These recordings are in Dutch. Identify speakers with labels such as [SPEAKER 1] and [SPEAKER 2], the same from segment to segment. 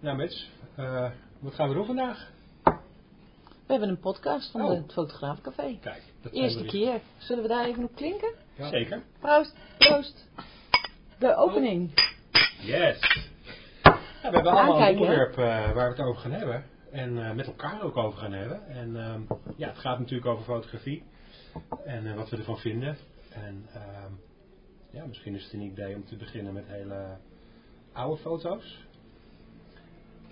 [SPEAKER 1] Nou Mits, uh, wat gaan we doen vandaag?
[SPEAKER 2] We hebben een podcast van
[SPEAKER 1] Oh.
[SPEAKER 2] het Fotograafcafé.
[SPEAKER 1] Kijk, dat
[SPEAKER 2] Eerste
[SPEAKER 1] we
[SPEAKER 2] keer. Zullen we daar even op klinken?
[SPEAKER 1] Ja. Zeker.
[SPEAKER 2] Proost, proost. De opening.
[SPEAKER 1] Yes. Ja, we hebben allemaal een
[SPEAKER 2] Aankijken,
[SPEAKER 1] onderwerp eh, waar we het over gaan hebben. En eh, met elkaar ook over gaan hebben. En ehm, ja, het gaat natuurlijk over fotografie. En eh, wat we ervan vinden. En ehm, ja, misschien is het een idee om te beginnen met hele oude foto's.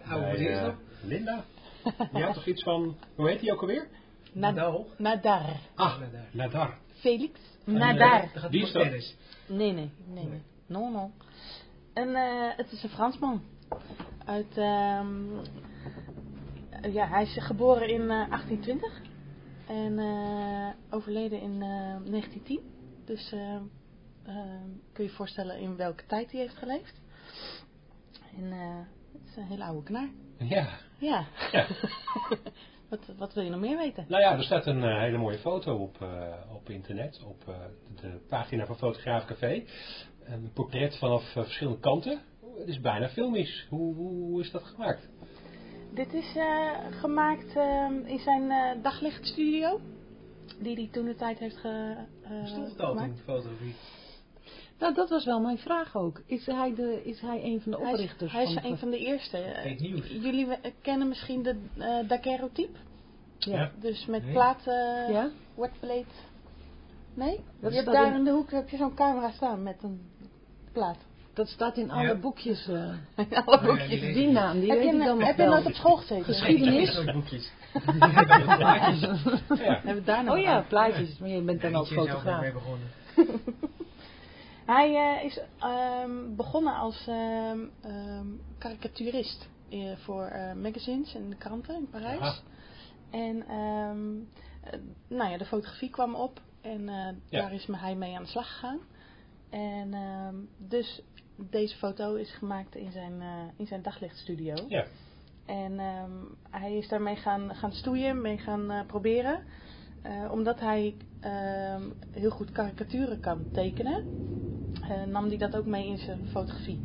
[SPEAKER 3] Oude is
[SPEAKER 1] eh,
[SPEAKER 3] dat?
[SPEAKER 1] Linda. Die had toch iets van, hoe heet die ook alweer?
[SPEAKER 2] Nad-
[SPEAKER 3] Nou.
[SPEAKER 2] Nadar.
[SPEAKER 1] Ah,
[SPEAKER 3] Nadar.
[SPEAKER 1] Nadar.
[SPEAKER 2] Felix
[SPEAKER 1] En,
[SPEAKER 2] Nadar.
[SPEAKER 3] Het
[SPEAKER 1] is dat?
[SPEAKER 2] Nee, nee, nee, nee. No, no. En eh, het is een Fransman. Uit, ehm, ja, hij is geboren in eh, 1820 en eh, overleden in eh, 1910. Dus eh, ehm, kun je je voorstellen in welke tijd hij heeft geleefd. En eh, is een hele oude knaar.
[SPEAKER 1] Ja.
[SPEAKER 2] Ja.
[SPEAKER 1] Ja.
[SPEAKER 2] wat, wat wil je nog meer weten?
[SPEAKER 1] Nou ja, er staat een eh, hele mooie foto op, eh, op internet, op eh, de pagina van Fotograaf Café. Een portret vanaf verschillende kanten. Het is bijna filmisch. Hoe, hoe, hoe is dat gemaakt?
[SPEAKER 2] Dit is eh, gemaakt eh, in zijn eh, daglichtstudio. Die hij toen de tijd heeft ge, eh,
[SPEAKER 3] Bestond het al
[SPEAKER 2] gemaakt.
[SPEAKER 3] toen, fotografie?
[SPEAKER 4] Nou, dat was wel mijn vraag ook. Is hij, de, is hij een van de
[SPEAKER 2] Hij is,
[SPEAKER 4] oprichters
[SPEAKER 2] hij is
[SPEAKER 4] van
[SPEAKER 2] een van de eerste.
[SPEAKER 3] Nieuws.
[SPEAKER 2] Jullie kennen misschien de eh daguerreotype.
[SPEAKER 4] Ja.
[SPEAKER 1] Ja.
[SPEAKER 2] Dus met
[SPEAKER 3] Nee.
[SPEAKER 2] platen,
[SPEAKER 4] Ja?
[SPEAKER 2] wetplate. Nee?
[SPEAKER 4] Dat
[SPEAKER 2] je hebt daar
[SPEAKER 4] in-
[SPEAKER 2] in de hoek heb je zo'n camera staan met een plaat.
[SPEAKER 4] Dat staat in alle
[SPEAKER 3] Ja.
[SPEAKER 4] boekjes. eh,
[SPEAKER 2] Alle
[SPEAKER 3] Oh ja,
[SPEAKER 2] boekjes.
[SPEAKER 3] die
[SPEAKER 4] naam, die
[SPEAKER 2] heb
[SPEAKER 4] weet
[SPEAKER 2] je,
[SPEAKER 4] dan
[SPEAKER 2] heb je nooit op school gezeten?
[SPEAKER 4] Geschiedenis.
[SPEAKER 3] Boekjes.
[SPEAKER 1] Ja.
[SPEAKER 2] Hebben we daar nog
[SPEAKER 4] Oh ja, plaatjes. Maar je bent dan
[SPEAKER 3] zelf
[SPEAKER 4] fotograaf.
[SPEAKER 2] Hij eh, is ehm, begonnen als ehm, ehm, karikaturist eh, voor eh, magazines en kranten in Parijs.
[SPEAKER 1] Aha.
[SPEAKER 2] En nou ja, de fotografie kwam op en
[SPEAKER 1] Ja.
[SPEAKER 2] daar is hij mee aan de slag gegaan. En dus deze foto is gemaakt in zijn, in zijn daglichtstudio.
[SPEAKER 1] Ja.
[SPEAKER 2] En hij is daarmee gaan, gaan stoeien, mee gaan proberen. Omdat hij heel goed karikaturen kan tekenen, eh, nam hij dat ook mee in zijn fotografie.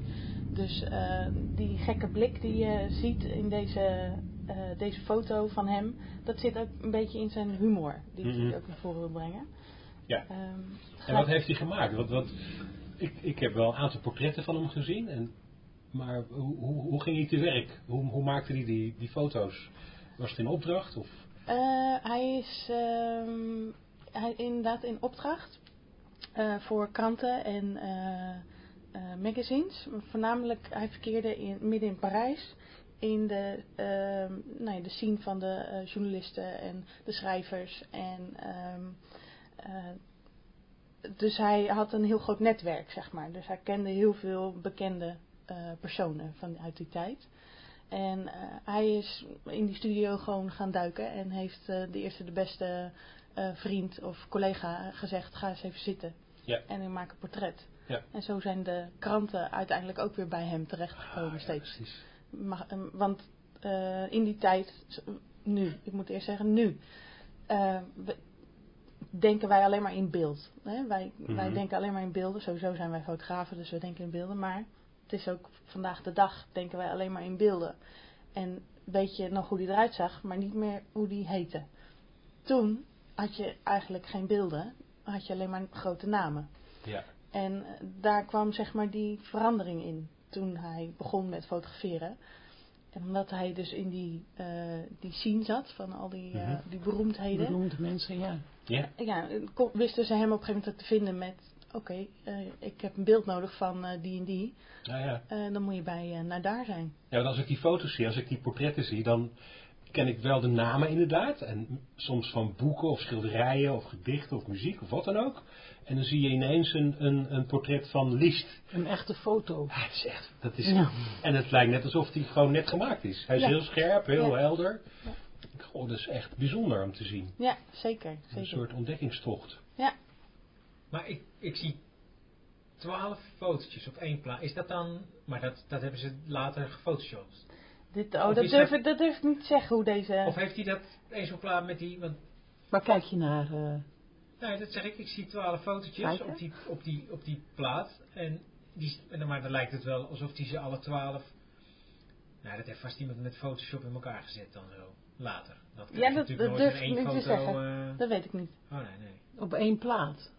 [SPEAKER 2] Dus eh, die gekke blik die je ziet in deze, eh, deze foto van hem, dat zit ook een beetje in zijn humor, die
[SPEAKER 1] Mhm.
[SPEAKER 2] hij ook naar voren wil brengen.
[SPEAKER 1] Ja.
[SPEAKER 2] Ehm,
[SPEAKER 1] En wat heeft hij gemaakt? Wat, wat, ik, ik heb wel een aantal portretten van hem gezien. En, maar hoe, hoe, hoe ging hij te werk? Hoe, hoe maakte hij die, die foto's? Was het in opdracht? Of?
[SPEAKER 2] Eh, hij is ehm, hij, inderdaad in opdracht eh, voor kranten en eh, eh, magazines. Voornamelijk, hij verkeerde in, midden in Parijs in de, ehm, nou ja, de scene van de journalisten en de schrijvers. En, ehm, eh, dus hij had een heel groot netwerk, zeg maar. Dus hij kende heel veel bekende personen vanuit die tijd. En hij is in die studio gewoon gaan duiken en heeft de eerste de beste eh, vriend of collega gezegd, ga eens even zitten.
[SPEAKER 1] Ja.
[SPEAKER 2] En ik maak een portret.
[SPEAKER 1] Ja.
[SPEAKER 2] En zo zijn de kranten uiteindelijk ook weer bij hem terechtgekomen
[SPEAKER 1] Ah,
[SPEAKER 2] steeds.
[SPEAKER 1] precies.
[SPEAKER 2] Maar, eh, want eh, in die tijd, nu, ik moet eerst zeggen nu, eh, we- denken wij alleen maar in beeld. Hè? Wij, wij
[SPEAKER 1] Mhm.
[SPEAKER 2] denken alleen maar in beelden. Sowieso zijn wij fotografen, dus we denken in beelden. Maar het is ook vandaag de dag, denken wij alleen maar in beelden. En weet je nog hoe die eruit zag, maar niet meer hoe die heette. Toen had je eigenlijk geen beelden, had je alleen maar grote namen.
[SPEAKER 1] Ja.
[SPEAKER 2] En eh, daar kwam zeg maar die verandering in toen hij begon met fotograferen. En omdat hij dus in die, eh, die scene zat van al die, eh,
[SPEAKER 1] Mhm.
[SPEAKER 2] die beroemdheden.
[SPEAKER 4] Beroemde mensen, ja.
[SPEAKER 1] Ja.
[SPEAKER 2] Ja, kon- wisten ze hem op een gegeven moment te vinden met... Oké, eh, ik heb een beeld nodig van eh, die en die.
[SPEAKER 1] Nou ja.
[SPEAKER 2] Eh, dan moet je bij eh, naar daar zijn.
[SPEAKER 1] Ja, want als ik die foto's zie, als ik die portretten zie, dan ken ik wel de namen inderdaad. En soms van boeken of schilderijen of gedichten of muziek of wat dan ook. En dan zie je ineens een, een, een portret van Liszt.
[SPEAKER 4] Een echte foto.
[SPEAKER 1] Ja, dat is echt, dat is,
[SPEAKER 4] Ja.
[SPEAKER 1] En het lijkt net alsof hij gewoon net gemaakt is. Hij is
[SPEAKER 2] Ja.
[SPEAKER 1] heel scherp, heel
[SPEAKER 2] Ja.
[SPEAKER 1] helder. Goh, dat is echt bijzonder om te zien.
[SPEAKER 2] Ja, zeker.
[SPEAKER 1] Een
[SPEAKER 2] zeker.
[SPEAKER 1] soort ontdekkingstocht.
[SPEAKER 2] Ja,
[SPEAKER 3] Maar ik, ik zie twaalf fotootjes op één plaat. Is dat dan... Maar dat, dat hebben ze later gefotoshopt.
[SPEAKER 2] Dit, oh,
[SPEAKER 3] Of
[SPEAKER 2] dat, durf,
[SPEAKER 3] dat-
[SPEAKER 2] ik- dat durf ik niet te zeggen hoe deze...
[SPEAKER 3] Of heeft hij dat plaat met die... Want,
[SPEAKER 4] Waar kijk je naar? eh,
[SPEAKER 3] nou, dat zeg ik. Ik zie twaalf fotootjes
[SPEAKER 4] Kijken.
[SPEAKER 3] op die, op, die, op die plaat. En die, en dan- maar dan lijkt het wel alsof hij ze alle twaalf Nou, dat heeft vast iemand met Photoshop in elkaar gezet dan zo. Later. Dat
[SPEAKER 2] Ja, dat-
[SPEAKER 3] natuurlijk
[SPEAKER 2] dat
[SPEAKER 3] nooit
[SPEAKER 2] durf
[SPEAKER 3] in
[SPEAKER 2] ik
[SPEAKER 3] één
[SPEAKER 2] niet te
[SPEAKER 3] foto.
[SPEAKER 2] zeggen.
[SPEAKER 3] eh,
[SPEAKER 2] Dat weet ik niet.
[SPEAKER 3] oh nee, nee.
[SPEAKER 4] Op één plaat.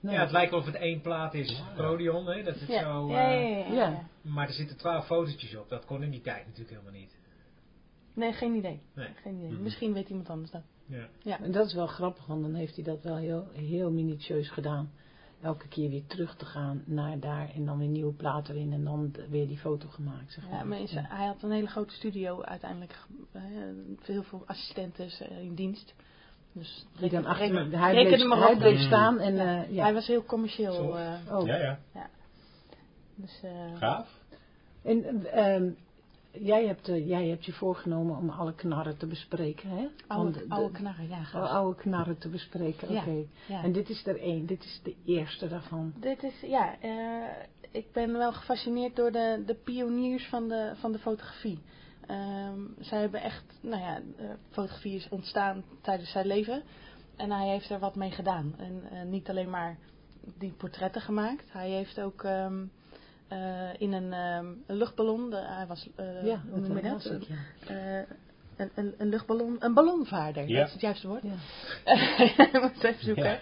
[SPEAKER 4] Nee.
[SPEAKER 3] Ja, het lijkt wel of het één plaat is. Prodion, hè, dat het
[SPEAKER 2] Ja.
[SPEAKER 3] zo...
[SPEAKER 2] Ja,
[SPEAKER 3] eh,
[SPEAKER 2] ja, ja, ja,
[SPEAKER 4] ja.
[SPEAKER 2] ja.
[SPEAKER 3] Maar er zitten twaalf fotootjes op. Dat kon in die tijd natuurlijk helemaal niet.
[SPEAKER 2] Nee, geen idee.
[SPEAKER 3] Nee.
[SPEAKER 2] Geen idee.
[SPEAKER 1] Mhm.
[SPEAKER 2] Misschien weet iemand anders dat.
[SPEAKER 3] Ja.
[SPEAKER 4] En dat is wel grappig, want dan heeft hij dat wel heel, heel minutieus gedaan. Elke keer weer terug te gaan naar daar en dan weer nieuwe platen erin en dan weer die foto gemaakt. Zeg
[SPEAKER 2] Ja,
[SPEAKER 4] maar.
[SPEAKER 2] maar is-
[SPEAKER 4] Ja.
[SPEAKER 2] hij had een hele grote studio uiteindelijk. eh, heel veel assistenten eh, in dienst. Dus
[SPEAKER 4] Die dan achter,
[SPEAKER 2] reken-
[SPEAKER 4] hij bleef,
[SPEAKER 2] maar
[SPEAKER 4] hij
[SPEAKER 2] op.
[SPEAKER 4] bleef staan en
[SPEAKER 2] Ja.
[SPEAKER 4] eh, ja.
[SPEAKER 2] Hij was heel commercieel.
[SPEAKER 3] Zo.
[SPEAKER 2] eh,
[SPEAKER 4] Oh.
[SPEAKER 1] Ja, ja.
[SPEAKER 2] dus, eh,
[SPEAKER 1] Gaaf.
[SPEAKER 4] En ehm, jij, hebt, eh, jij hebt je voorgenomen om alle knarren te bespreken, hè?
[SPEAKER 2] oude, knarren, ja.
[SPEAKER 4] de-
[SPEAKER 2] gaaf.
[SPEAKER 4] oude knarren te bespreken, oké.
[SPEAKER 2] ja.
[SPEAKER 4] En dit is er één, dit is de eerste daarvan.
[SPEAKER 2] Dit is, ja, eh, ik ben wel gefascineerd door de, de pioniers van de, van de fotografie. Ehm, zij hebben echt, nou ja, eh, fotografie is ontstaan tijdens zijn leven. En hij heeft er wat mee gedaan. En niet alleen maar die portretten gemaakt. Hij heeft ook ehm, eh, in een, een luchtballon, de, hij was, eh,
[SPEAKER 4] ja,
[SPEAKER 2] hoe noem je
[SPEAKER 4] dat ja.
[SPEAKER 2] Eh, een, een, een luchtballon, een ballonvaarder,
[SPEAKER 1] Ja.
[SPEAKER 2] dat is het juiste woord.
[SPEAKER 4] Ja.
[SPEAKER 2] Moet even zoeken.
[SPEAKER 1] Ja.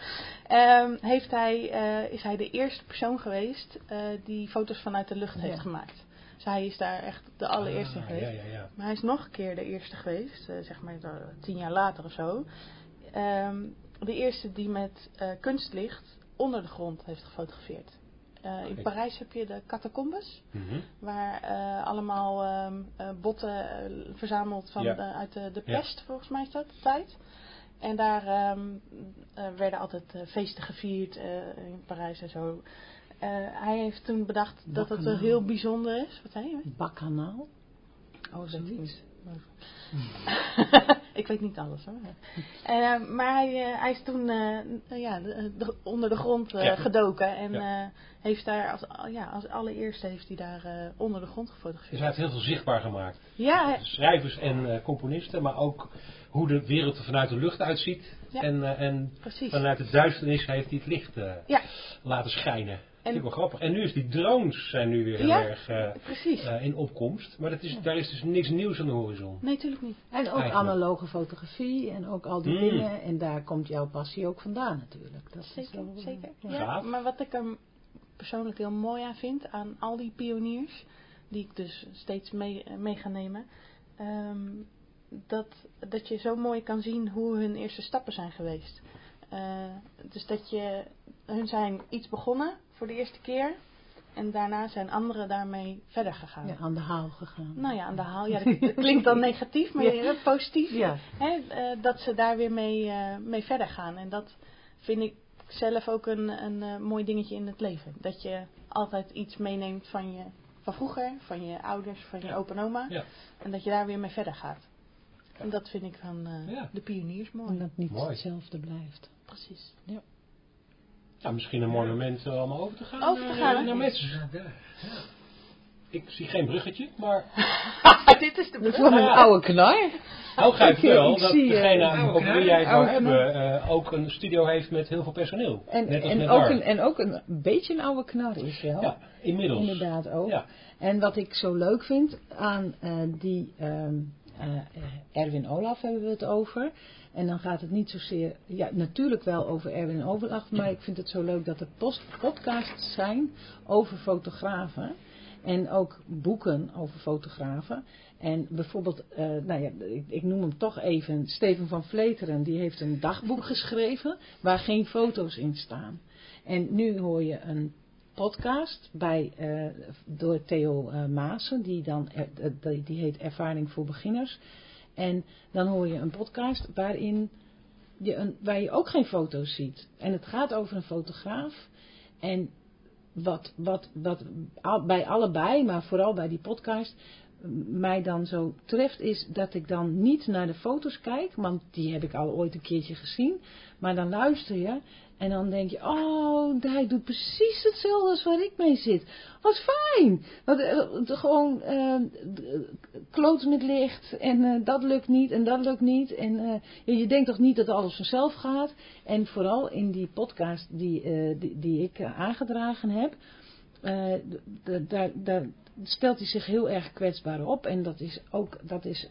[SPEAKER 2] Ehm, heeft hij, eh, is hij de eerste persoon geweest eh, die foto's vanuit de lucht heeft gemaakt. Dus hij is daar echt de allereerste
[SPEAKER 1] Ah,
[SPEAKER 2] geweest.
[SPEAKER 1] Ja, ja, ja.
[SPEAKER 2] Maar hij is nog een keer de eerste geweest, zeg maar tien jaar later of zo. Ehm, de eerste die met eh, kunstlicht onder de grond heeft gefotografeerd. Eh, in. Parijs heb je de catacombes,
[SPEAKER 1] Mhm.
[SPEAKER 2] waar eh, allemaal ehm, eh, botten verzameld van
[SPEAKER 1] Ja.
[SPEAKER 2] uit de, de
[SPEAKER 1] Ja.
[SPEAKER 2] pest, volgens mij is dat de tijd. En daar ehm, eh, werden altijd feesten gevierd eh, in Parijs en zo. Eh, hij heeft toen bedacht dat het wel
[SPEAKER 4] Bacchanal.
[SPEAKER 2] heel bijzonder is. Wat zei je?
[SPEAKER 4] Bakkanaal?
[SPEAKER 2] Oh, dat
[SPEAKER 4] Zoiets.
[SPEAKER 2] ik weet niet alles hoor. Eh, maar hij, eh, hij is toen eh, ja, de- de- onder de grond eh,
[SPEAKER 1] Ja.
[SPEAKER 2] gedoken. En
[SPEAKER 1] Ja.
[SPEAKER 2] eh, heeft daar als, ja, als allereerste heeft hij daar eh, onder de grond
[SPEAKER 1] Dus
[SPEAKER 2] gefotografeerd.
[SPEAKER 1] hij heeft heel veel zichtbaar gemaakt.
[SPEAKER 2] Ja, hij-
[SPEAKER 1] Schrijvers en eh, componisten, maar ook hoe de wereld er vanuit de lucht uitziet.
[SPEAKER 2] Ja.
[SPEAKER 1] En, eh, en vanuit de duisternis heeft hij het licht eh,
[SPEAKER 2] Ja.
[SPEAKER 1] laten schijnen.
[SPEAKER 2] En-
[SPEAKER 1] wel grappig. En nu is die drones zijn nu weer heel
[SPEAKER 2] Ja.
[SPEAKER 1] erg eh,
[SPEAKER 2] Precies.
[SPEAKER 1] eh, in opkomst. Maar dat is, daar is dus niks nieuws aan de horizon.
[SPEAKER 2] Nee, natuurlijk niet.
[SPEAKER 4] En ook
[SPEAKER 1] Eigenlijk.
[SPEAKER 4] analoge fotografie en ook al die
[SPEAKER 1] Mm.
[SPEAKER 4] dingen. En daar komt jouw passie ook vandaan natuurlijk. Dat is
[SPEAKER 2] Zeker,
[SPEAKER 4] wel, eh,
[SPEAKER 2] zeker.
[SPEAKER 4] ja.
[SPEAKER 2] Ja,
[SPEAKER 1] Gaaf.
[SPEAKER 2] maar wat ik er persoonlijk heel mooi aan vind, aan al die pioniers, die ik dus steeds mee, eh, mee ga nemen, ehm, dat, dat je zo mooi kan zien hoe hun eerste stappen zijn geweest. Eh, dus dat je, hun zijn iets begonnen voor de eerste keer en daarna zijn anderen daarmee verder gegaan.
[SPEAKER 4] Ja, aan de haal gegaan.
[SPEAKER 2] Nou ja, aan de haal. Ja, dat, klinkt dan negatief, maar
[SPEAKER 4] Ja.
[SPEAKER 2] positief.
[SPEAKER 4] Ja.
[SPEAKER 2] Hè, eh, dat ze daar weer mee, eh, mee verder gaan. En dat vind ik zelf ook een, een eh, mooi dingetje in het leven. Dat je altijd iets meeneemt van je van vroeger, van je ouders, van je
[SPEAKER 1] Ja.
[SPEAKER 2] opa en oma.
[SPEAKER 1] Ja.
[SPEAKER 2] En dat je daar weer mee verder gaat. En dat vind ik van eh,
[SPEAKER 1] Ja.
[SPEAKER 2] de pioniers mooi.
[SPEAKER 4] En dat niet
[SPEAKER 1] Mooi.
[SPEAKER 4] hetzelfde blijft.
[SPEAKER 2] Precies.
[SPEAKER 1] Ja, misschien een mooi moment om allemaal over te gaan.
[SPEAKER 2] Over te
[SPEAKER 1] naar-
[SPEAKER 2] gaan,
[SPEAKER 1] naar
[SPEAKER 3] daar.
[SPEAKER 1] Ik zie geen bruggetje, maar
[SPEAKER 2] Dit is de
[SPEAKER 4] Dat is
[SPEAKER 2] brug.
[SPEAKER 4] wel een oude knar.
[SPEAKER 1] nou grijpt wel dat
[SPEAKER 4] eh,
[SPEAKER 1] degene over wie jij het
[SPEAKER 4] knar.
[SPEAKER 1] hebben eh, ook een studio heeft met heel veel personeel.
[SPEAKER 4] En,
[SPEAKER 1] Net als
[SPEAKER 4] en,
[SPEAKER 1] met
[SPEAKER 4] ook een, en ook een beetje een oude knar is wel.
[SPEAKER 1] Ja, inmiddels.
[SPEAKER 4] Inderdaad ook.
[SPEAKER 1] Ja.
[SPEAKER 4] En wat ik zo leuk vind aan eh, die ehm, eh, Erwin Olaf hebben we het over. En dan gaat het niet zozeer, ja natuurlijk wel over Erwin Olaf, maar ik vind het zo leuk dat er post, podcasts zijn over fotografen. En ook boeken over fotografen. En bijvoorbeeld, eh, nou ja, ik noem hem toch even, Steven van Vleteren, die heeft een dagboek geschreven waar geen foto's in staan. En nu hoor je een podcast bij, eh, door Theo eh Maassen, die, dan, eh, die, heet Ervaring voor Beginners. En dan hoor je een podcast waarin je een, waar je ook geen foto's ziet. En het gaat over een fotograaf. En wat, wat, wat bij allebei, maar vooral bij die podcast, mij dan zo treft, is dat ik dan niet naar de foto's kijk, want die heb ik al ooit een keertje gezien. Maar dan luister je en dan denk je, oh, hij doet precies hetzelfde als waar ik mee zit. Wat fijn! Want, eh, gewoon d- kloten met licht en dat lukt niet en dat lukt niet. En je, denkt toch niet dat alles vanzelf gaat. En vooral in die podcast die, die, die ik aangedragen heb, daar, daar stelt hij zich heel erg kwetsbaar op. En dat is ook, dat is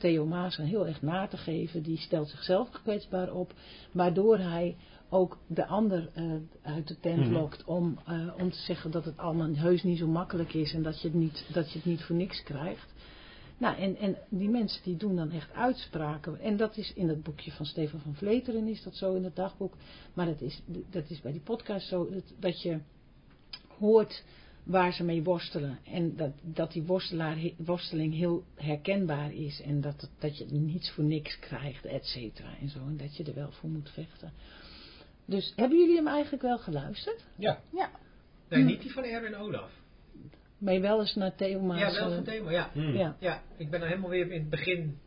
[SPEAKER 4] Theo Maassen heel erg na te geven. Die stelt zichzelf kwetsbaar op, waardoor hij ook de ander eh, uit de tent
[SPEAKER 1] Mhm.
[SPEAKER 4] lokt om, eh, om te zeggen dat het allemaal heus niet zo makkelijk is en dat je het niet, dat je het niet voor niks krijgt. Nou, en, en die mensen die doen dan echt uitspraken. En dat is in het boekje van Stefan van Vleteren is dat zo in het dagboek. Maar dat is, dat is bij die podcast zo dat, dat je hoort waar ze mee worstelen. En dat, dat die worstelaar, worsteling heel herkenbaar is. En dat, dat je niets voor niks krijgt, et cetera. En zo. En dat je er wel voor moet vechten. Dus hebben jullie hem eigenlijk wel geluisterd?
[SPEAKER 1] Ja,
[SPEAKER 2] Ja,
[SPEAKER 3] Nee, niet die van Erwin Olaf.
[SPEAKER 4] Je wel eens naar Theo Maas?
[SPEAKER 3] Ja, wel
[SPEAKER 4] eh,
[SPEAKER 3] van Thema, ja.
[SPEAKER 1] Hmm.
[SPEAKER 4] ja,
[SPEAKER 3] Ja, ik ben er helemaal weer in het begin.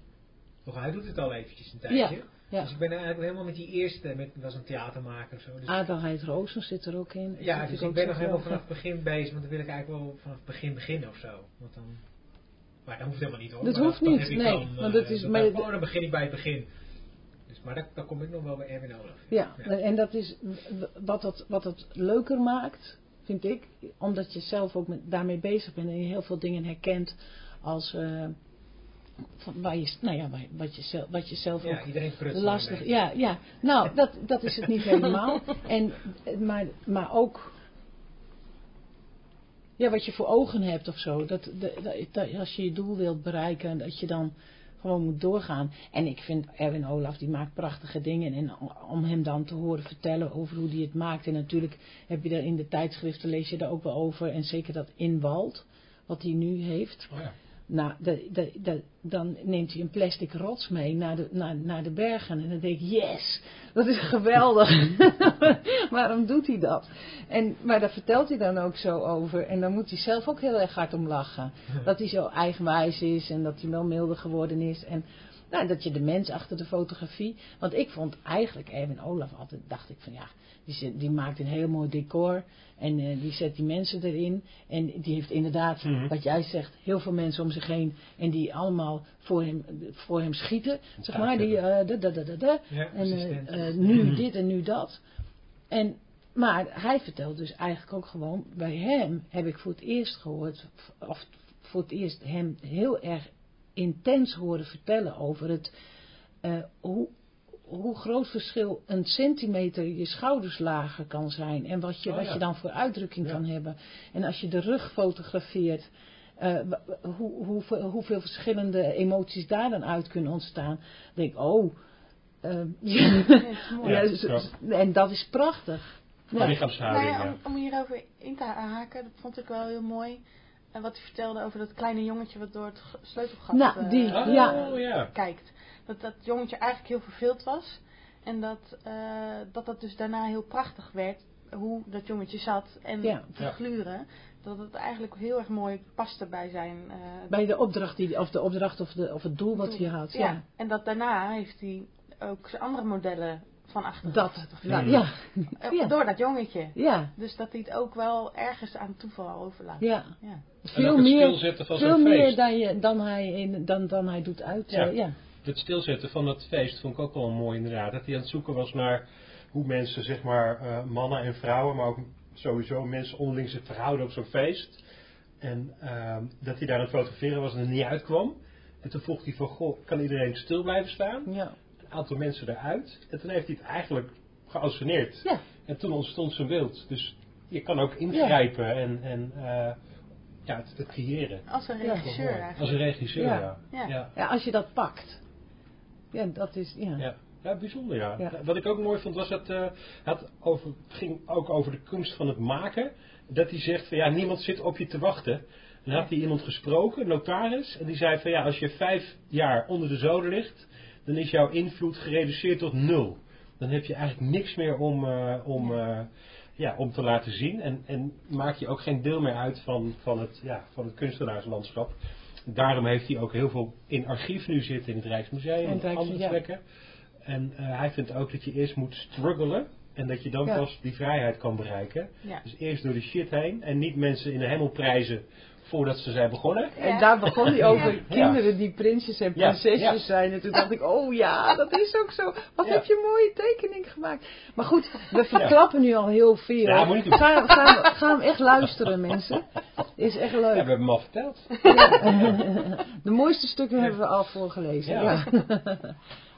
[SPEAKER 3] Toch, hij doet het al eventjes een tijdje.
[SPEAKER 4] ja.
[SPEAKER 3] Dus ik ben eigenlijk helemaal met die eerste, met, was een theatermaker of zo. Dus,
[SPEAKER 4] Adelheid Rozen zit er ook in. Dat
[SPEAKER 3] ja, dus ik ben nog helemaal vanaf het begin bezig, want dan wil ik eigenlijk wel vanaf het begin beginnen of zo. Want dan, maar dat hoeft helemaal niet hoor.
[SPEAKER 4] Dat
[SPEAKER 3] Maar
[SPEAKER 4] hoeft
[SPEAKER 3] dan
[SPEAKER 4] niet, nee,
[SPEAKER 3] Dan,
[SPEAKER 4] want
[SPEAKER 3] eh,
[SPEAKER 4] dat is-
[SPEAKER 3] dan,
[SPEAKER 4] maar-
[SPEAKER 3] oh, dan begin ik bij het begin. Dus, maar dan kom ik nog wel bij Erwin Olaf.
[SPEAKER 4] Ja,
[SPEAKER 3] Ja.
[SPEAKER 4] en dat is wat het, wat het leuker maakt, vind ik, omdat je zelf ook met, daarmee bezig bent en je heel veel dingen herkent als eh, van waar je, nou ja, wat, je zelf, wat je zelf
[SPEAKER 3] Ja,
[SPEAKER 4] ook lastig. Ja, ja, nou, dat, dat is het niet helemaal. En, maar, maar ook. Ja, wat je voor ogen hebt of zo. Dat, dat, dat- dat- als je je doel wilt bereiken, dat je dan gewoon moet doorgaan. En ik vind Erwin Olaf, die maakt prachtige dingen. En om hem dan te horen vertellen over hoe hij het maakt. En natuurlijk heb je daar in de tijdschriften, lees je daar ook wel over. En zeker dat inwald, wat hij nu heeft.
[SPEAKER 1] Oh ja.
[SPEAKER 4] Nou, de, de, de- dan neemt hij een plastic rots mee naar de, naar, naar de bergen. En dan denk ik, yes, dat is geweldig. Waarom doet hij dat? En, maar daar vertelt hij dan ook zo over. En dan moet hij zelf ook heel erg hard om lachen. Dat hij zo eigenwijs is en dat hij wel milder geworden is. En nou, dat je de mens achter de fotografie. Want ik vond eigenlijk Erwin Olaf altijd, dacht ik van ja, die, die maakt een heel mooi decor. En eh, die zet die mensen erin. En die heeft inderdaad,
[SPEAKER 1] Mhm.
[SPEAKER 4] wat jij zegt, heel veel mensen om zich heen. En die allemaal voor hem, voor hem schieten. Zeg maar, die eh, da, da, da, da.
[SPEAKER 3] Ja,
[SPEAKER 4] En eh, nu
[SPEAKER 1] Mhm.
[SPEAKER 4] dit en nu dat. En, maar hij vertelt dus eigenlijk ook gewoon, bij hem heb ik voor het eerst gehoord, of voor het eerst hem heel erg intens horen vertellen over het, eh, hoe, hoe groot verschil een centimeter je schouders lager kan zijn. En wat je,
[SPEAKER 1] Oh,
[SPEAKER 4] wat
[SPEAKER 1] ja.
[SPEAKER 4] je dan voor uitdrukking
[SPEAKER 1] Ja.
[SPEAKER 4] kan hebben. En als je de rug fotografeert, eh, wa- hoe, hoeveel, verschillende emoties daar dan uit kunnen ontstaan. Dan denk ik, oh, eh, ja.
[SPEAKER 1] Ja.
[SPEAKER 4] ja, zo- en dat is prachtig. Ja.
[SPEAKER 1] Lichaamshouding,
[SPEAKER 2] Nou ja,
[SPEAKER 1] ja.
[SPEAKER 2] om, om hierover in te haken, dat vond ik wel heel mooi. En wat hij vertelde over dat kleine jongetje wat door het sleutelgat
[SPEAKER 4] Nou,
[SPEAKER 2] eh,
[SPEAKER 4] die,
[SPEAKER 1] Oh,
[SPEAKER 4] ja.
[SPEAKER 1] ja.
[SPEAKER 2] kijkt. Dat dat jongetje eigenlijk heel verveeld was. En dat, eh, dat dat dus daarna heel prachtig werd. Hoe dat jongetje zat en
[SPEAKER 4] Ja.
[SPEAKER 2] gluren. Dat het eigenlijk heel erg mooi paste bij zijn... eh,
[SPEAKER 4] Bij de opdracht, die, of de opdracht of, de, of het doel wat hij had.
[SPEAKER 2] ja.
[SPEAKER 4] Ja.
[SPEAKER 2] En dat daarna heeft hij ook zijn andere modellen van achter
[SPEAKER 4] Dat,
[SPEAKER 2] gefotografeerd.
[SPEAKER 4] ja, ja, ja.
[SPEAKER 2] Door dat jongetje.
[SPEAKER 4] ja,
[SPEAKER 2] Dus dat hij het ook wel ergens aan toeval overlaat.
[SPEAKER 4] ja.
[SPEAKER 2] Ja.
[SPEAKER 4] Veel meer, veel meer dan, je, dan, hij in, dan, dan hij doet uit.
[SPEAKER 1] Ja.
[SPEAKER 4] Ja. ja.
[SPEAKER 1] Het stilzetten van dat feest vond ik ook wel mooi inderdaad. Dat hij aan het zoeken was naar hoe mensen, zeg maar, eh, mannen en vrouwen, maar ook sowieso mensen onderling zich verhouden op zo'n feest. En ehm, dat hij daar aan het fotograferen was en er niet uitkwam. En toen vroeg hij van, goh, kan iedereen stil blijven staan?
[SPEAKER 4] ja.
[SPEAKER 1] Een aantal mensen eruit. En toen heeft hij het eigenlijk geasceneerd.
[SPEAKER 4] Ja.
[SPEAKER 1] En toen ontstond zijn beeld. Dus je kan ook ingrijpen en, en eh, ja, het, het creëren.
[SPEAKER 2] Als een
[SPEAKER 4] Ja.
[SPEAKER 2] regisseur
[SPEAKER 1] Als
[SPEAKER 2] eigenlijk.
[SPEAKER 1] een regisseur,
[SPEAKER 4] Ja.
[SPEAKER 1] ja.
[SPEAKER 2] Ja.
[SPEAKER 1] ja.
[SPEAKER 4] Ja, als je dat pakt. Ja, dat is, ja.
[SPEAKER 1] Ja, ja bijzonder ja.
[SPEAKER 4] Ja.
[SPEAKER 1] Wat ik ook mooi vond was dat eh, het, over, het ging ook over de kunst van het maken. Dat hij zegt van ja, niemand zit op je te wachten. En dan had hij iemand gesproken, een notaris. En die zei van ja, als je vijf jaar onder de zoden ligt, dan is jouw invloed gereduceerd tot nul. Dan heb je eigenlijk niks meer om, eh, om, eh, ja, om te laten zien. En, en maak je ook geen deel meer uit van, van, het, ja, van het kunstenaarslandschap. Daarom heeft hij ook heel veel in archief nu zitten in het Rijksmuseum en andere
[SPEAKER 4] ja.
[SPEAKER 1] plekken. En eh, hij vindt ook dat je eerst moet struggelen. En dat je dan
[SPEAKER 4] Ja.
[SPEAKER 1] pas die vrijheid kan bereiken.
[SPEAKER 2] Ja.
[SPEAKER 1] Dus eerst door de shit heen. En niet mensen in de hemel prijzen voordat ze zijn begonnen.
[SPEAKER 4] En daar begon hij over kinderen die prinsjes en prinsesjes
[SPEAKER 1] ja.
[SPEAKER 4] zijn. En toen dacht ik, oh ja, dat is ook zo. Wat
[SPEAKER 1] Ja.
[SPEAKER 4] heb je een mooie tekening gemaakt. Maar goed, we verklappen nu al heel veel.
[SPEAKER 1] Ja, moet doen.
[SPEAKER 4] Ga, ga, ga hem echt luisteren, mensen. Is echt
[SPEAKER 1] Ja, we
[SPEAKER 4] leuk.
[SPEAKER 1] hebben hem al verteld.
[SPEAKER 4] De mooiste stukken hebben we al voorgelezen.
[SPEAKER 1] Ja.
[SPEAKER 4] Ja.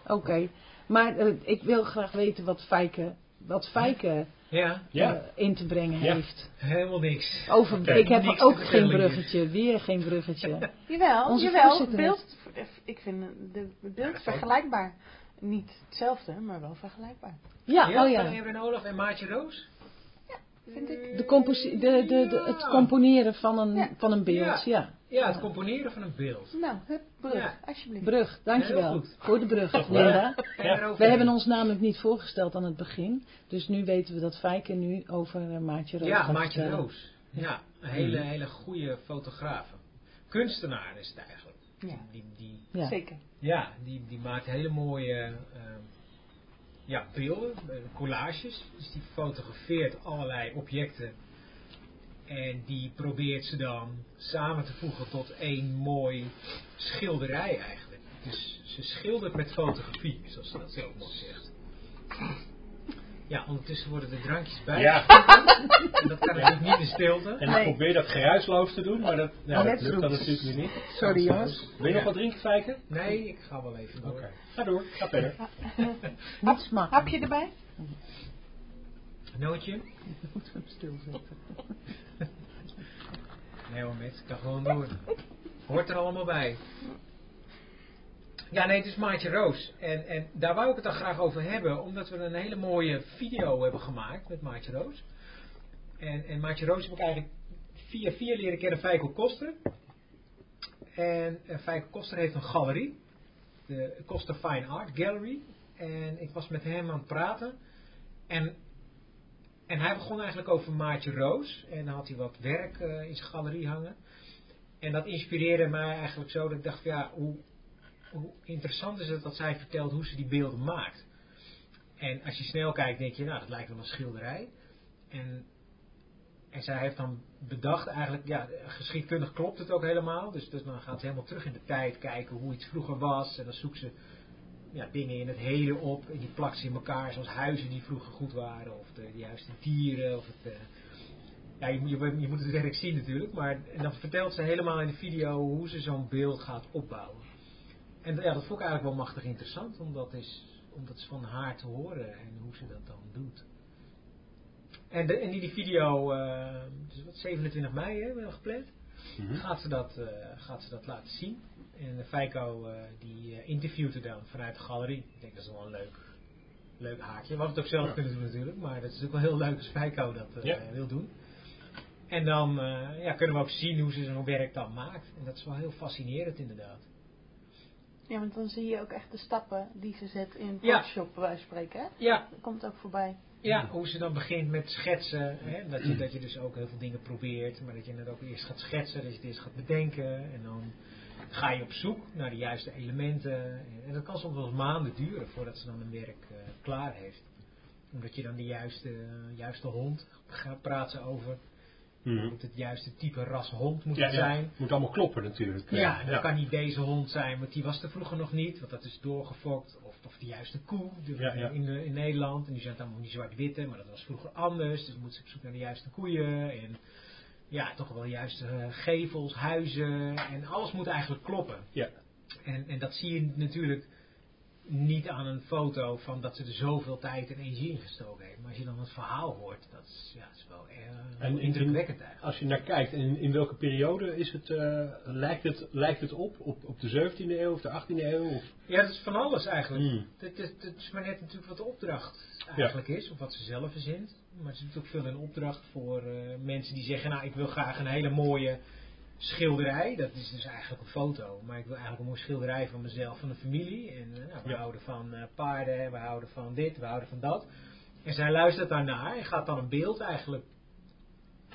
[SPEAKER 4] Oké. Maar eh, ik wil graag weten wat Fijke, wat Fijke
[SPEAKER 3] Ja,
[SPEAKER 1] Ja.
[SPEAKER 4] eh, in te brengen
[SPEAKER 1] Ja.
[SPEAKER 4] heeft.
[SPEAKER 3] helemaal niks.
[SPEAKER 4] Over, ik heb
[SPEAKER 3] Niks
[SPEAKER 4] ook geen bruggetje. Weer geen bruggetje.
[SPEAKER 2] Jawel,
[SPEAKER 4] Onze
[SPEAKER 2] jawel. Beeld, ik vind de beeld vergelijkbaar. Niet hetzelfde, maar wel vergelijkbaar.
[SPEAKER 4] Ja,
[SPEAKER 3] Ja,
[SPEAKER 4] oh
[SPEAKER 3] van
[SPEAKER 4] ja.
[SPEAKER 3] Erwin Olaf en Maatje Roos?
[SPEAKER 2] Vind ik.
[SPEAKER 4] De composi- de, de, de, het componeren van een,
[SPEAKER 2] Ja.
[SPEAKER 4] van een beeld, ja.
[SPEAKER 3] Ja, het componeren van een beeld.
[SPEAKER 2] Nou, hup, brug,
[SPEAKER 3] Ja.
[SPEAKER 2] alsjeblieft.
[SPEAKER 4] Brug, dankjewel. Voor de brug. Linda. We hebben ons namelijk niet voorgesteld aan het begin. Dus nu weten we dat Fijke nu over eh, Maatje Roos
[SPEAKER 3] Ja, Maatje
[SPEAKER 4] vertellen.
[SPEAKER 3] Roos. Ja, een hele,
[SPEAKER 1] Mhm.
[SPEAKER 3] hele goede fotograaf. Kunstenaar is het eigenlijk.
[SPEAKER 2] Ja,
[SPEAKER 3] Die, die,
[SPEAKER 4] Ja.
[SPEAKER 2] zeker.
[SPEAKER 3] ja, die, die maakt hele mooie ehm, ja, beelden, eh, collages. Dus die fotografeert allerlei objecten. En die probeert ze dan samen te voegen tot één mooi schilderij eigenlijk. Dus ze schildert met fotografie, zoals ze dat zelf mooi zegt. Ja, ondertussen worden de drankjes bij.
[SPEAKER 1] Ja,
[SPEAKER 3] En dat kan natuurlijk niet in stilte.
[SPEAKER 1] en ik
[SPEAKER 2] Nee.
[SPEAKER 1] probeer dat geruisloos te doen, maar dat,
[SPEAKER 4] Net
[SPEAKER 1] dat lukt dan natuurlijk niet.
[SPEAKER 4] Sorry jongens.
[SPEAKER 1] Wil je nog wat drinken, Fijke?
[SPEAKER 3] Nee, ik ga wel even door.
[SPEAKER 1] Oké, ga door, ga verder.
[SPEAKER 4] Niet smaak.
[SPEAKER 2] Hapje erbij?
[SPEAKER 3] Nootje?
[SPEAKER 4] Je moet hem stilzetten.
[SPEAKER 3] Nee hoor, met. Ik kan gewoon door. Hoort er allemaal bij. Ja, nee, het is Maatje Roos. En, en daar wou ik het dan graag over hebben, omdat we een hele mooie video hebben gemaakt met Maatje Roos. En, en Maatje Roos heb ik eigenlijk via via leren kennen Feiko Koster. En uh, Feiko Koster heeft een galerie, de Koster Fine Art Gallery. En ik was met hem aan het praten. En en hij begon eigenlijk over Maatje Roos. En dan had hij wat werk uh, in zijn galerie hangen. En dat inspireerde mij eigenlijk zo dat ik dacht, ja, hoe, hoe interessant is het dat zij vertelt hoe ze die beelden maakt. En als je snel kijkt, denk je, nou, dat lijkt wel een schilderij. En, en zij heeft dan bedacht eigenlijk, ja, geschiedkundig klopt het ook helemaal. Dus, dus dan gaat ze helemaal terug in de tijd kijken hoe iets vroeger was. En dan zoekt ze ja, dingen in het heden op en die plakt ze in elkaar, zoals huizen die vroeger goed waren, of de, juiste dieren, of het... Uh, ja, je, je, je, moet het werk zien natuurlijk, maar dan vertelt ze helemaal in de video hoe ze zo'n beeld gaat opbouwen. En ja, dat vond ik eigenlijk wel machtig interessant, om dat, is, om dat is van haar te horen en hoe ze dat dan doet. En, de, en in die video, uh, dus wat, 27 mei hebben we gepland, mm -hmm. gaat, ze dat, uh, gaat ze dat laten zien. En Feiko uh, die interviewt er dan vanuit de galerie. Ik denk dat is wel een leuk, leuk haakje. We hadden het ook zelf ja. kunnen doen natuurlijk. Maar dat is ook wel heel leuk als Feiko dat ja. wil doen. En dan ja, kunnen we ook zien hoe ze zo'n werk dan maakt. En dat is wel heel fascinerend inderdaad.
[SPEAKER 2] Ja, want dan zie je ook echt de stappen die ze zet in Photoshop, ja. wij spreken. Hè?
[SPEAKER 3] Ja.
[SPEAKER 2] Dat komt ook voorbij.
[SPEAKER 3] Ja, hoe ze dan begint met schetsen. Hè? Dat, je, dat je dus ook heel veel dingen probeert. Maar dat je het ook eerst gaat schetsen. Dat je het eerst gaat bedenken. En dan ga je op zoek naar de juiste elementen. En dat kan soms wel maanden duren voordat ze dan een werk uh, klaar heeft. Omdat je dan de juiste, uh, juiste hond gaat praten over. Mm. Moet het juiste type ras hond moet
[SPEAKER 1] ja,
[SPEAKER 3] het zijn.
[SPEAKER 1] Ja, moet allemaal kloppen natuurlijk.
[SPEAKER 3] Ja, dan ja. kan niet deze hond zijn, want die was er vroeger nog niet. Want dat is doorgefokt. Of, of de juiste koe de, in, de, in Nederland. En die zijn allemaal niet zwart-witte, maar dat was vroeger anders. Dus moet ze op zoek naar de juiste koeien. En ja, toch wel juist uh, gevels, huizen en alles moet eigenlijk kloppen.
[SPEAKER 1] Ja.
[SPEAKER 3] En, en dat zie je natuurlijk niet aan een foto van dat ze er zoveel tijd en energie in gestoken heeft. Maar als je dan het verhaal hoort, dat is, ja, dat is wel uh, en indrukwekkend eigenlijk.
[SPEAKER 1] Als je naar kijkt, in, in welke periode is het, uh, lijkt, het, lijkt het op? op? Op de 17e eeuw of de 18e eeuw? Of?
[SPEAKER 3] Ja, dat is van alles eigenlijk. Mm. Het, het, het, is maar net natuurlijk wat de opdracht eigenlijk ja. is, of wat ze zelf verzint. Maar het is natuurlijk ook veel een opdracht voor uh, mensen die zeggen, nou ik wil graag een hele mooie schilderij. Dat is dus eigenlijk een foto. Maar ik wil eigenlijk een mooie schilderij van mezelf, van de familie. En uh, nou, we ja. houden van uh, paarden, we houden van dit, we houden van dat. En zij luistert daarnaar en gaat dan een beeld eigenlijk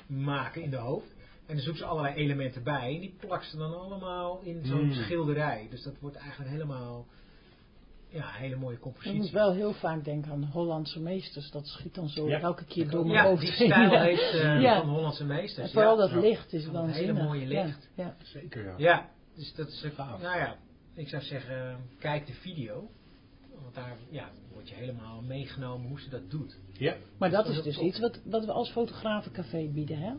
[SPEAKER 3] maken in de hoofd. En dan zoekt ze allerlei elementen bij. En die plakt ze dan allemaal in zo'n mm. schilderij. Dus dat wordt eigenlijk helemaal ja, hele mooie
[SPEAKER 4] Ik moet
[SPEAKER 3] compositie.
[SPEAKER 4] wel heel vaak denken aan Hollandse meesters. Dat schiet dan zo
[SPEAKER 1] Ja.
[SPEAKER 4] elke keer door mijn
[SPEAKER 3] Ja,
[SPEAKER 4] hoofd
[SPEAKER 3] die stijl
[SPEAKER 4] Ja.
[SPEAKER 3] heeft eh,
[SPEAKER 4] Ja.
[SPEAKER 3] van Hollandse
[SPEAKER 4] En
[SPEAKER 3] meesters.
[SPEAKER 4] vooral
[SPEAKER 3] ja.
[SPEAKER 4] dat licht is
[SPEAKER 3] Een
[SPEAKER 4] waanzinnig.
[SPEAKER 3] hele mooie licht.
[SPEAKER 4] Ja,
[SPEAKER 1] Zeker, ja.
[SPEAKER 3] Ja, dus dat is,
[SPEAKER 1] Gaaf.
[SPEAKER 3] nou ja, ik zou zeggen, kijk de video. Want daar ja, word je helemaal meegenomen hoe ze dat doet.
[SPEAKER 1] Ja,
[SPEAKER 4] Maar dat
[SPEAKER 3] Dat
[SPEAKER 4] is
[SPEAKER 3] is
[SPEAKER 4] dus
[SPEAKER 3] top.
[SPEAKER 4] iets wat, wat we als fotografencafé bieden, hè?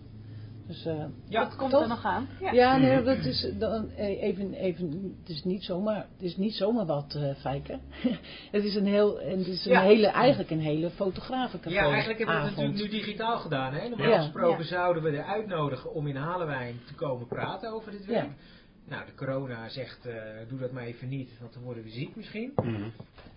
[SPEAKER 4] Dus, eh,
[SPEAKER 3] Ja,
[SPEAKER 2] dat komt
[SPEAKER 4] toch?
[SPEAKER 2] er nog aan. Ja.
[SPEAKER 4] ja, nee, dat is dan eh, even, even, het is niet zomaar, het is niet zomaar wat, eh Fijke. het is een heel, en het is een
[SPEAKER 3] Ja.
[SPEAKER 4] hele, eigenlijk een hele fotografencafé
[SPEAKER 3] Ja, eigenlijk hebben we het natuurlijk nu digitaal gedaan. Hè? Normaal
[SPEAKER 4] Ja.
[SPEAKER 3] gesproken
[SPEAKER 2] Ja.
[SPEAKER 3] zouden we er uitnodigen om in Halenwijn te komen praten over dit werk. Nou, de corona zegt, eh, doe dat maar even niet, want dan worden we ziek misschien.
[SPEAKER 1] Mhm.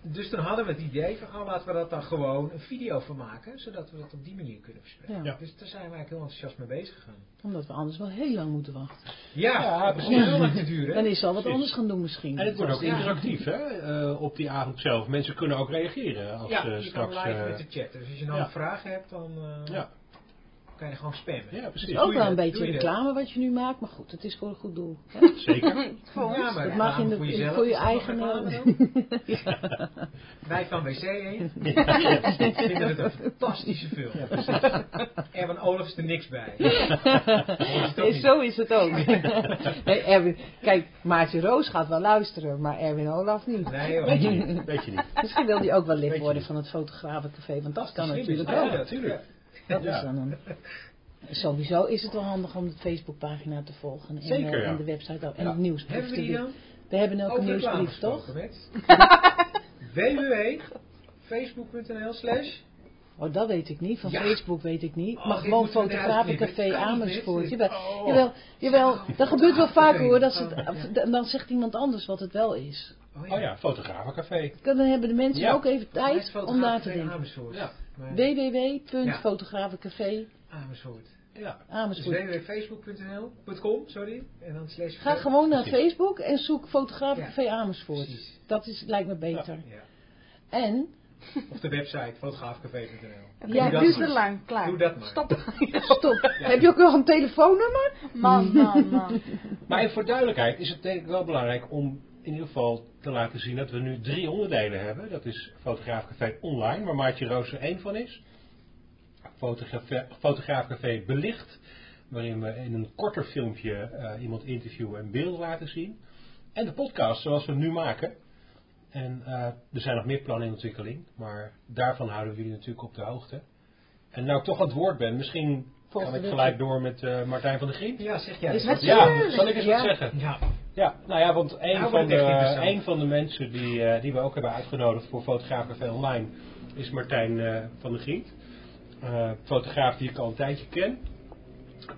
[SPEAKER 3] Dus toen hadden we het idee van, oh, laten we dat dan gewoon een video van maken, zodat we dat op die manier kunnen verspreiden.
[SPEAKER 4] Ja.
[SPEAKER 3] Dus daar zijn we eigenlijk heel enthousiast mee bezig gegaan.
[SPEAKER 4] Omdat we anders wel heel lang moeten wachten.
[SPEAKER 3] Ja,
[SPEAKER 1] Ja,
[SPEAKER 3] heel lang te duren.
[SPEAKER 4] Dan is al wat
[SPEAKER 1] Precies.
[SPEAKER 4] anders gaan doen misschien.
[SPEAKER 1] En het wordt ook
[SPEAKER 3] Ja.
[SPEAKER 1] interactief hè, eh, op die avond zelf. Mensen kunnen ook reageren als
[SPEAKER 3] ja,
[SPEAKER 1] ze
[SPEAKER 3] je
[SPEAKER 1] straks...
[SPEAKER 3] kan live
[SPEAKER 1] eh,
[SPEAKER 3] met de chat. Dus als je nou
[SPEAKER 1] ja.
[SPEAKER 3] een vraag hebt, dan eh,
[SPEAKER 1] ja,
[SPEAKER 3] kan je gewoon spammen.
[SPEAKER 1] ja,
[SPEAKER 4] Het
[SPEAKER 1] precies.
[SPEAKER 4] is ook wel een
[SPEAKER 3] dat?
[SPEAKER 4] beetje reclame wat je nu maakt, maar goed, het is voor een goed doel. hè?
[SPEAKER 1] Zeker.
[SPEAKER 2] Voor ons.
[SPEAKER 3] Ja, maar
[SPEAKER 4] Dat mag je in de-
[SPEAKER 3] reclame voor jezelf.
[SPEAKER 4] voor je eigen, eh,
[SPEAKER 3] dan? Wij van WC 1 vinden het een fantastische film. Erwin Olaf is er niks bij.
[SPEAKER 4] Nee, zo is het ook. nee, Erwin, kijk, Maartje Roos gaat wel luisteren, maar Erwin Olaf niet.
[SPEAKER 3] Nee hoor.
[SPEAKER 1] Weet je niet. Weet je niet.
[SPEAKER 4] Misschien wil hij ook wel lid worden van het fotografencafé, want dat kan natuurlijk
[SPEAKER 3] het.
[SPEAKER 4] ook.
[SPEAKER 1] Ja, natuurlijk.
[SPEAKER 4] Dat
[SPEAKER 1] Ja.
[SPEAKER 4] is dan een... Sowieso is het wel handig om de Facebookpagina te volgen en,
[SPEAKER 1] Zeker, ja.
[SPEAKER 4] en de website ook. En
[SPEAKER 1] Ja.
[SPEAKER 4] de nieuwsbrief.
[SPEAKER 3] Hebben we die dan?
[SPEAKER 4] We hebben ook een nieuwsbrief, toch?
[SPEAKER 3] www.facebook.nl slash
[SPEAKER 4] Oh, dat weet ik niet. Van
[SPEAKER 3] Ja.
[SPEAKER 4] Facebook weet ik niet.
[SPEAKER 3] Oh,
[SPEAKER 4] maar gewoon Fotografencafé Amersfoort. Jawel,
[SPEAKER 3] Oh.
[SPEAKER 4] jawel, jawel. Dat gebeurt wel vaker hoor. Dat
[SPEAKER 3] Oh, ja.
[SPEAKER 4] het- dan zegt iemand anders wat het wel is.
[SPEAKER 1] Oh ja, fotografencafé.
[SPEAKER 4] Dan hebben de mensen
[SPEAKER 1] Ja.
[SPEAKER 4] ook even tijd om daar te denken.
[SPEAKER 3] Amersfoort.
[SPEAKER 1] Ja.
[SPEAKER 4] Www.fotografencafé
[SPEAKER 3] Amersfoort.
[SPEAKER 1] Ja.
[SPEAKER 3] Dus www.facebook.nl.com, sorry. En dan slash
[SPEAKER 4] Ga gewoon naar
[SPEAKER 1] Precies.
[SPEAKER 4] Facebook en zoek Fotografencafé Amersfoort.
[SPEAKER 3] Precies.
[SPEAKER 4] Dat is, lijkt me beter.
[SPEAKER 3] Ja.
[SPEAKER 4] En,
[SPEAKER 3] Of de website fotograafcafé.nl.
[SPEAKER 4] Ja,
[SPEAKER 3] Doe
[SPEAKER 2] te lang. Klaar.
[SPEAKER 3] Doe dat maar.
[SPEAKER 2] Stop.
[SPEAKER 4] stop. Heb je ook nog een telefoonnummer?
[SPEAKER 2] Man, man, man.
[SPEAKER 1] Maar even voor duidelijkheid is het denk ik wel belangrijk om in ieder geval te laten zien dat we nu drie onderdelen hebben. Dat is Fotograafcafé Online, waar Maartje Roos er één van is. Fotografe- Fotograafcafé Belicht, waarin we in een korter filmpje eh, iemand interviewen en beelden laten zien. En de podcast zoals we hem nu maken. En eh, er zijn nog meer plannen in ontwikkeling, maar daarvan houden we jullie natuurlijk op de hoogte. En nou ik toch aan het woord ben, misschien
[SPEAKER 4] Volgende
[SPEAKER 1] kan ik gelijk door met eh, Martijn van der Grien.
[SPEAKER 3] Ja, zeg jij.
[SPEAKER 4] Het
[SPEAKER 1] Ja, zal ik eens
[SPEAKER 4] Ja.
[SPEAKER 1] wat zeggen?
[SPEAKER 3] Ja.
[SPEAKER 1] Ja, nou ja, want een,
[SPEAKER 3] Nou,
[SPEAKER 1] van, de, een van de mensen die, eh, die we ook hebben uitgenodigd voor Fotograaf Café Online is Martijn eh, van der Giet. Eh, fotograaf die ik al een tijdje ken.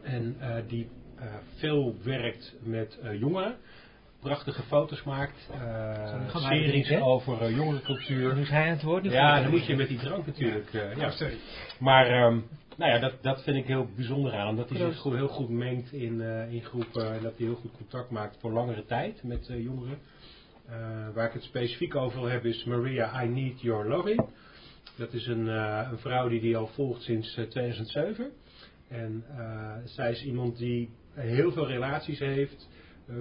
[SPEAKER 1] En eh, die eh, veel werkt met eh, jongeren. Prachtige foto's maakt. eh, series over jongerencultuur.
[SPEAKER 3] Nu is hij aan het woord.
[SPEAKER 1] Ja, dan moet je met die drank natuurlijk. eh, ja.
[SPEAKER 3] Oh, sorry.
[SPEAKER 1] Maar ehm, nou ja, dat, dat vind ik heel bijzonder aan. Omdat hij zich heel goed mengt in, eh, in groepen. En dat hij heel goed contact maakt voor langere tijd met eh, jongeren. Eh, waar ik het specifiek over wil hebben is Maria, I Need Your Loving. Dat is een, een vrouw die die al volgt sinds eh, 2007. En zij is iemand die heel veel relaties heeft.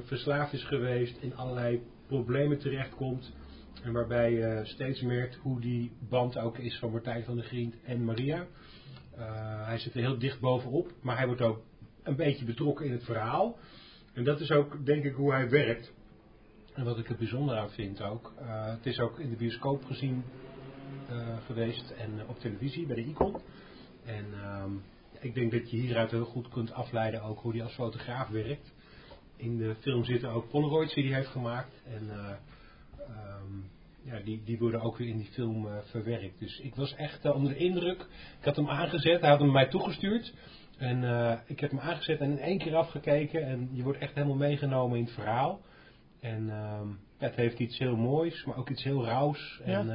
[SPEAKER 1] verslaafd is geweest. In allerlei problemen terechtkomt. En waarbij je steeds merkt hoe die band ook is van Martijn van der Grient en Maria. Eh, hij zit er heel dicht bovenop, maar hij wordt ook een beetje betrokken in het verhaal. En dat is ook, denk ik, hoe hij werkt. En wat ik er bijzonder aan vind ook. eh, het is ook in de bioscoop gezien eh, geweest en op televisie bij de Icon. En ehm, ik denk dat je hieruit heel goed kunt afleiden ook hoe hij als fotograaf werkt. In de film zitten ook Polaroids die hij heeft gemaakt. En eh, ehm, ja, die, die worden ook weer in die film eh, verwerkt. Dus ik was echt eh, onder de indruk. Ik had hem aangezet, hij had hem mij toegestuurd. En eh, ik heb hem aangezet en in één keer afgekeken. En je wordt echt helemaal meegenomen in het verhaal. En ehm, het heeft iets heel moois, maar ook iets heel rauws. En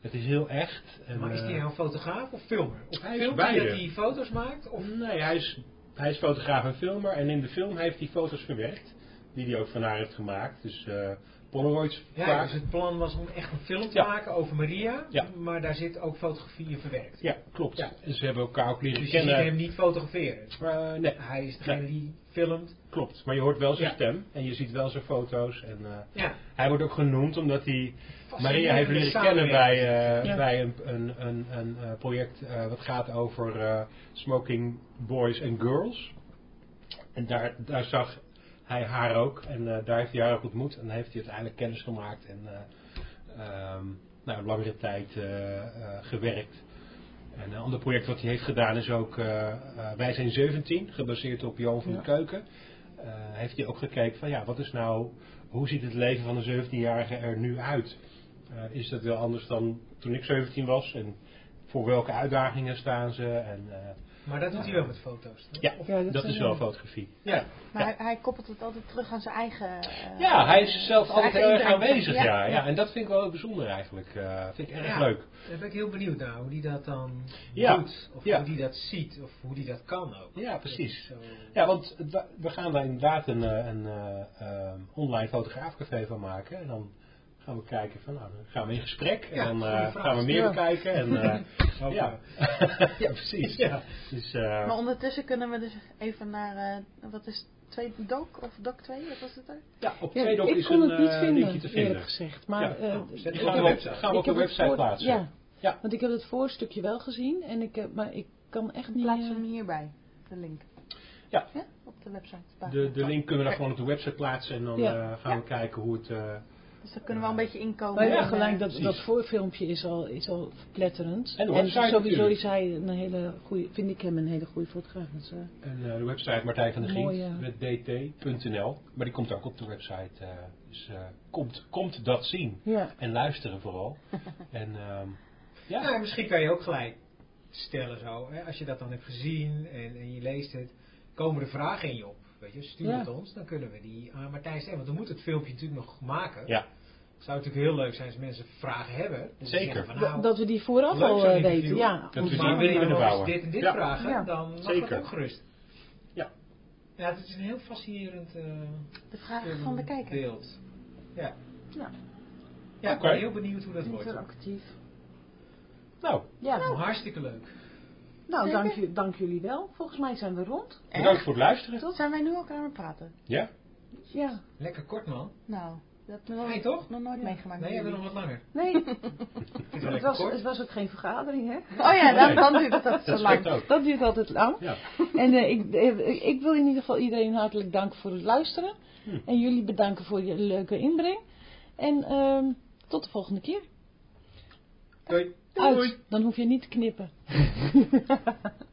[SPEAKER 1] het is heel echt. En,
[SPEAKER 3] Maar is hij nou fotograaf of filmer? Of
[SPEAKER 1] Hij is
[SPEAKER 3] filmt hij dat hij foto's maakt? Of
[SPEAKER 1] Nee, hij is, hij is fotograaf en filmer. En in de film heeft hij foto's verwerkt. die hij ook van haar heeft gemaakt. Dus Polaroids
[SPEAKER 3] Ja, dus het plan was om echt een film te
[SPEAKER 1] Ja.
[SPEAKER 3] maken over Maria,
[SPEAKER 1] Ja.
[SPEAKER 3] maar daar zit ook fotografie in verwerkt.
[SPEAKER 1] Ja, klopt.
[SPEAKER 3] Ja.
[SPEAKER 1] En ze hebben elkaar ook leren
[SPEAKER 3] Dus je ziet
[SPEAKER 1] kennen.
[SPEAKER 3] hem niet fotograferen.
[SPEAKER 1] Eh, nee,
[SPEAKER 3] Hij is degene
[SPEAKER 1] Nee.
[SPEAKER 3] die filmt.
[SPEAKER 1] klopt. Maar je hoort wel zijn stem en je ziet wel zijn foto's. En, eh,
[SPEAKER 3] Ja.
[SPEAKER 1] hij wordt ook genoemd omdat hij Maria heeft leren kennen bij, eh, bij een, een, een, een project wat gaat over smoking boys and girls. En daar, daar zag hij haar ook en eh, daar heeft hij haar ook ontmoet en heeft hij uiteindelijk kennis gemaakt en eh, ehm, nou, een langere tijd eh, gewerkt. En een ander project wat hij heeft gedaan is ook Wij zijn 17, gebaseerd op Johan van
[SPEAKER 4] Ja.
[SPEAKER 1] de Keuken. Heeft hij ook gekeken van ja, wat is nou, hoe ziet het leven van een 17-jarige er nu uit? Is dat wel anders dan toen ik 17 was? En voor welke uitdagingen staan ze? En,
[SPEAKER 3] Maar dat doet hij wel met foto's. toch?
[SPEAKER 1] ja,
[SPEAKER 4] Ja, dat
[SPEAKER 1] dat,
[SPEAKER 4] is wel-
[SPEAKER 1] fotografie.
[SPEAKER 3] Ja.
[SPEAKER 2] Maar hij, hij koppelt het altijd terug aan zijn eigen... eh,
[SPEAKER 1] Ja, hij is zelf altijd heel erg aanwezig. Ja, ja. En dat vind ik wel heel bijzonder eigenlijk. Eh vind ik erg
[SPEAKER 3] Ja.
[SPEAKER 1] leuk.
[SPEAKER 3] Daar ben ik heel benieuwd naar hoe die dat dan
[SPEAKER 1] Ja.
[SPEAKER 3] doet. Of
[SPEAKER 1] Ja.
[SPEAKER 3] hoe die dat ziet. Of hoe die dat kan ook.
[SPEAKER 1] Ja, precies.
[SPEAKER 3] Zo-
[SPEAKER 1] Ja, want we- gaan daar inderdaad een, eh, een eh, eh, online fotograafcafé van maken. En dan gaan we kijken van, nou, dan gaan we in gesprek. En
[SPEAKER 3] Ja,
[SPEAKER 1] eh,
[SPEAKER 3] vraag.
[SPEAKER 1] gaan we meer
[SPEAKER 4] Ja.
[SPEAKER 1] bekijken. En, eh,
[SPEAKER 3] Ook,
[SPEAKER 1] ja. ja, precies.
[SPEAKER 3] Ja.
[SPEAKER 1] Dus, eh,
[SPEAKER 2] Maar ondertussen kunnen we dus even naar, eh, wat is twee doc of doc 2, wat was het er?
[SPEAKER 1] ja, op
[SPEAKER 4] Ja,
[SPEAKER 1] Tweedok
[SPEAKER 4] ik
[SPEAKER 1] is
[SPEAKER 4] kon
[SPEAKER 1] een
[SPEAKER 4] het niet
[SPEAKER 1] eh,
[SPEAKER 4] vinden,
[SPEAKER 1] linkje te vinden.
[SPEAKER 4] gezegd. Maar,
[SPEAKER 1] Ja.
[SPEAKER 4] eh,
[SPEAKER 1] gaan we,
[SPEAKER 3] website.
[SPEAKER 1] gaan we op de website
[SPEAKER 4] voor-
[SPEAKER 1] plaatsen.
[SPEAKER 4] Ja,
[SPEAKER 1] Ja.
[SPEAKER 4] want ik heb het voorstukje wel gezien, en ik heb, maar ik kan echt niet...
[SPEAKER 2] Plaatsen
[SPEAKER 4] eh,
[SPEAKER 2] we hem hierbij, de link.
[SPEAKER 1] Ja.
[SPEAKER 2] Op de website.
[SPEAKER 1] De, de link kunnen we dan gewoon op de website plaatsen. En dan
[SPEAKER 4] Ja.
[SPEAKER 1] eh, gaan we kijken hoe het... eh,
[SPEAKER 2] Dus daar kunnen we wel een beetje inkomen.
[SPEAKER 4] Maar ja,
[SPEAKER 2] En,
[SPEAKER 4] gelijk
[SPEAKER 2] eh,
[SPEAKER 4] dat, dat voorfilmpje is al, is al verpletterend.
[SPEAKER 1] En de website
[SPEAKER 4] sowieso is hij een hele goede, vind ik hem een hele goede fotograaf. Dus, eh,
[SPEAKER 1] En eh, de website Martijn van
[SPEAKER 4] Mooi, ja.
[SPEAKER 1] met dt.nl. Maar die komt ook op de website. eh, dus eh, komt, komt dat zien.
[SPEAKER 4] ja.
[SPEAKER 1] En luisteren vooral. en ehm, ja.
[SPEAKER 3] Ja, misschien kan je ook gelijk stellen zo. Hè, als je dat dan hebt gezien en, en je leest het. Komen er vragen in je op. Weet je, stuur
[SPEAKER 4] Ja.
[SPEAKER 3] het ons. Dan kunnen we die aan Martijn stellen. Want we moeten het filmpje natuurlijk nog maken.
[SPEAKER 1] Ja.
[SPEAKER 3] Het zou natuurlijk heel leuk zijn als mensen vragen hebben.
[SPEAKER 1] Zeker.
[SPEAKER 3] Van,
[SPEAKER 4] Dat-
[SPEAKER 3] nou,
[SPEAKER 4] dat we die vooraf al eh,
[SPEAKER 3] interview.
[SPEAKER 4] weten. Ja,
[SPEAKER 1] Dat we die
[SPEAKER 4] te
[SPEAKER 3] maar
[SPEAKER 4] zien,
[SPEAKER 3] wil je
[SPEAKER 1] kunnen
[SPEAKER 3] nog eens
[SPEAKER 1] bouwen.
[SPEAKER 3] dit en dit
[SPEAKER 1] Ja.
[SPEAKER 3] vragen,
[SPEAKER 4] Ja.
[SPEAKER 3] dan mag
[SPEAKER 1] Zeker.
[SPEAKER 3] dat ook gerust.
[SPEAKER 1] Ja.
[SPEAKER 3] Ja, het is een heel fascinerend eh,
[SPEAKER 2] De vragen van de kijker.
[SPEAKER 3] beeld. Ja.
[SPEAKER 4] Ja.
[SPEAKER 3] Ja, ik ben heel benieuwd hoe dat wordt.
[SPEAKER 4] interactief.
[SPEAKER 1] Nou,
[SPEAKER 4] Ja,
[SPEAKER 3] Hartstikke leuk.
[SPEAKER 4] Nou dank, dank jullie wel. Volgens mij zijn we rond.
[SPEAKER 1] bedankt voor het luisteren.
[SPEAKER 2] Tot zijn wij nu ook aan het praten?
[SPEAKER 1] Ja?
[SPEAKER 4] Ja,
[SPEAKER 3] Lekker kort man.
[SPEAKER 2] Nou, dat heb ik nog,
[SPEAKER 3] Nee, toch?
[SPEAKER 2] nog nooit meegemaakt.
[SPEAKER 3] Nee, hebben we nog wat langer.
[SPEAKER 4] nee,
[SPEAKER 3] het
[SPEAKER 4] was, het was ook geen vergadering, hè?
[SPEAKER 2] Oh ja, dan, dan duurt het ook zo
[SPEAKER 1] Dat
[SPEAKER 2] lang.
[SPEAKER 1] ook.
[SPEAKER 4] Dat duurt altijd lang.
[SPEAKER 1] Ja.
[SPEAKER 4] En eh, ik, eh, ik wil in ieder geval iedereen hartelijk danken voor het luisteren.
[SPEAKER 1] Hm.
[SPEAKER 4] En jullie bedanken voor je leuke inbreng. En ehm, tot de volgende keer.
[SPEAKER 3] Doei.
[SPEAKER 4] Uit. Dan hoef je niet te knippen. ハハハハ!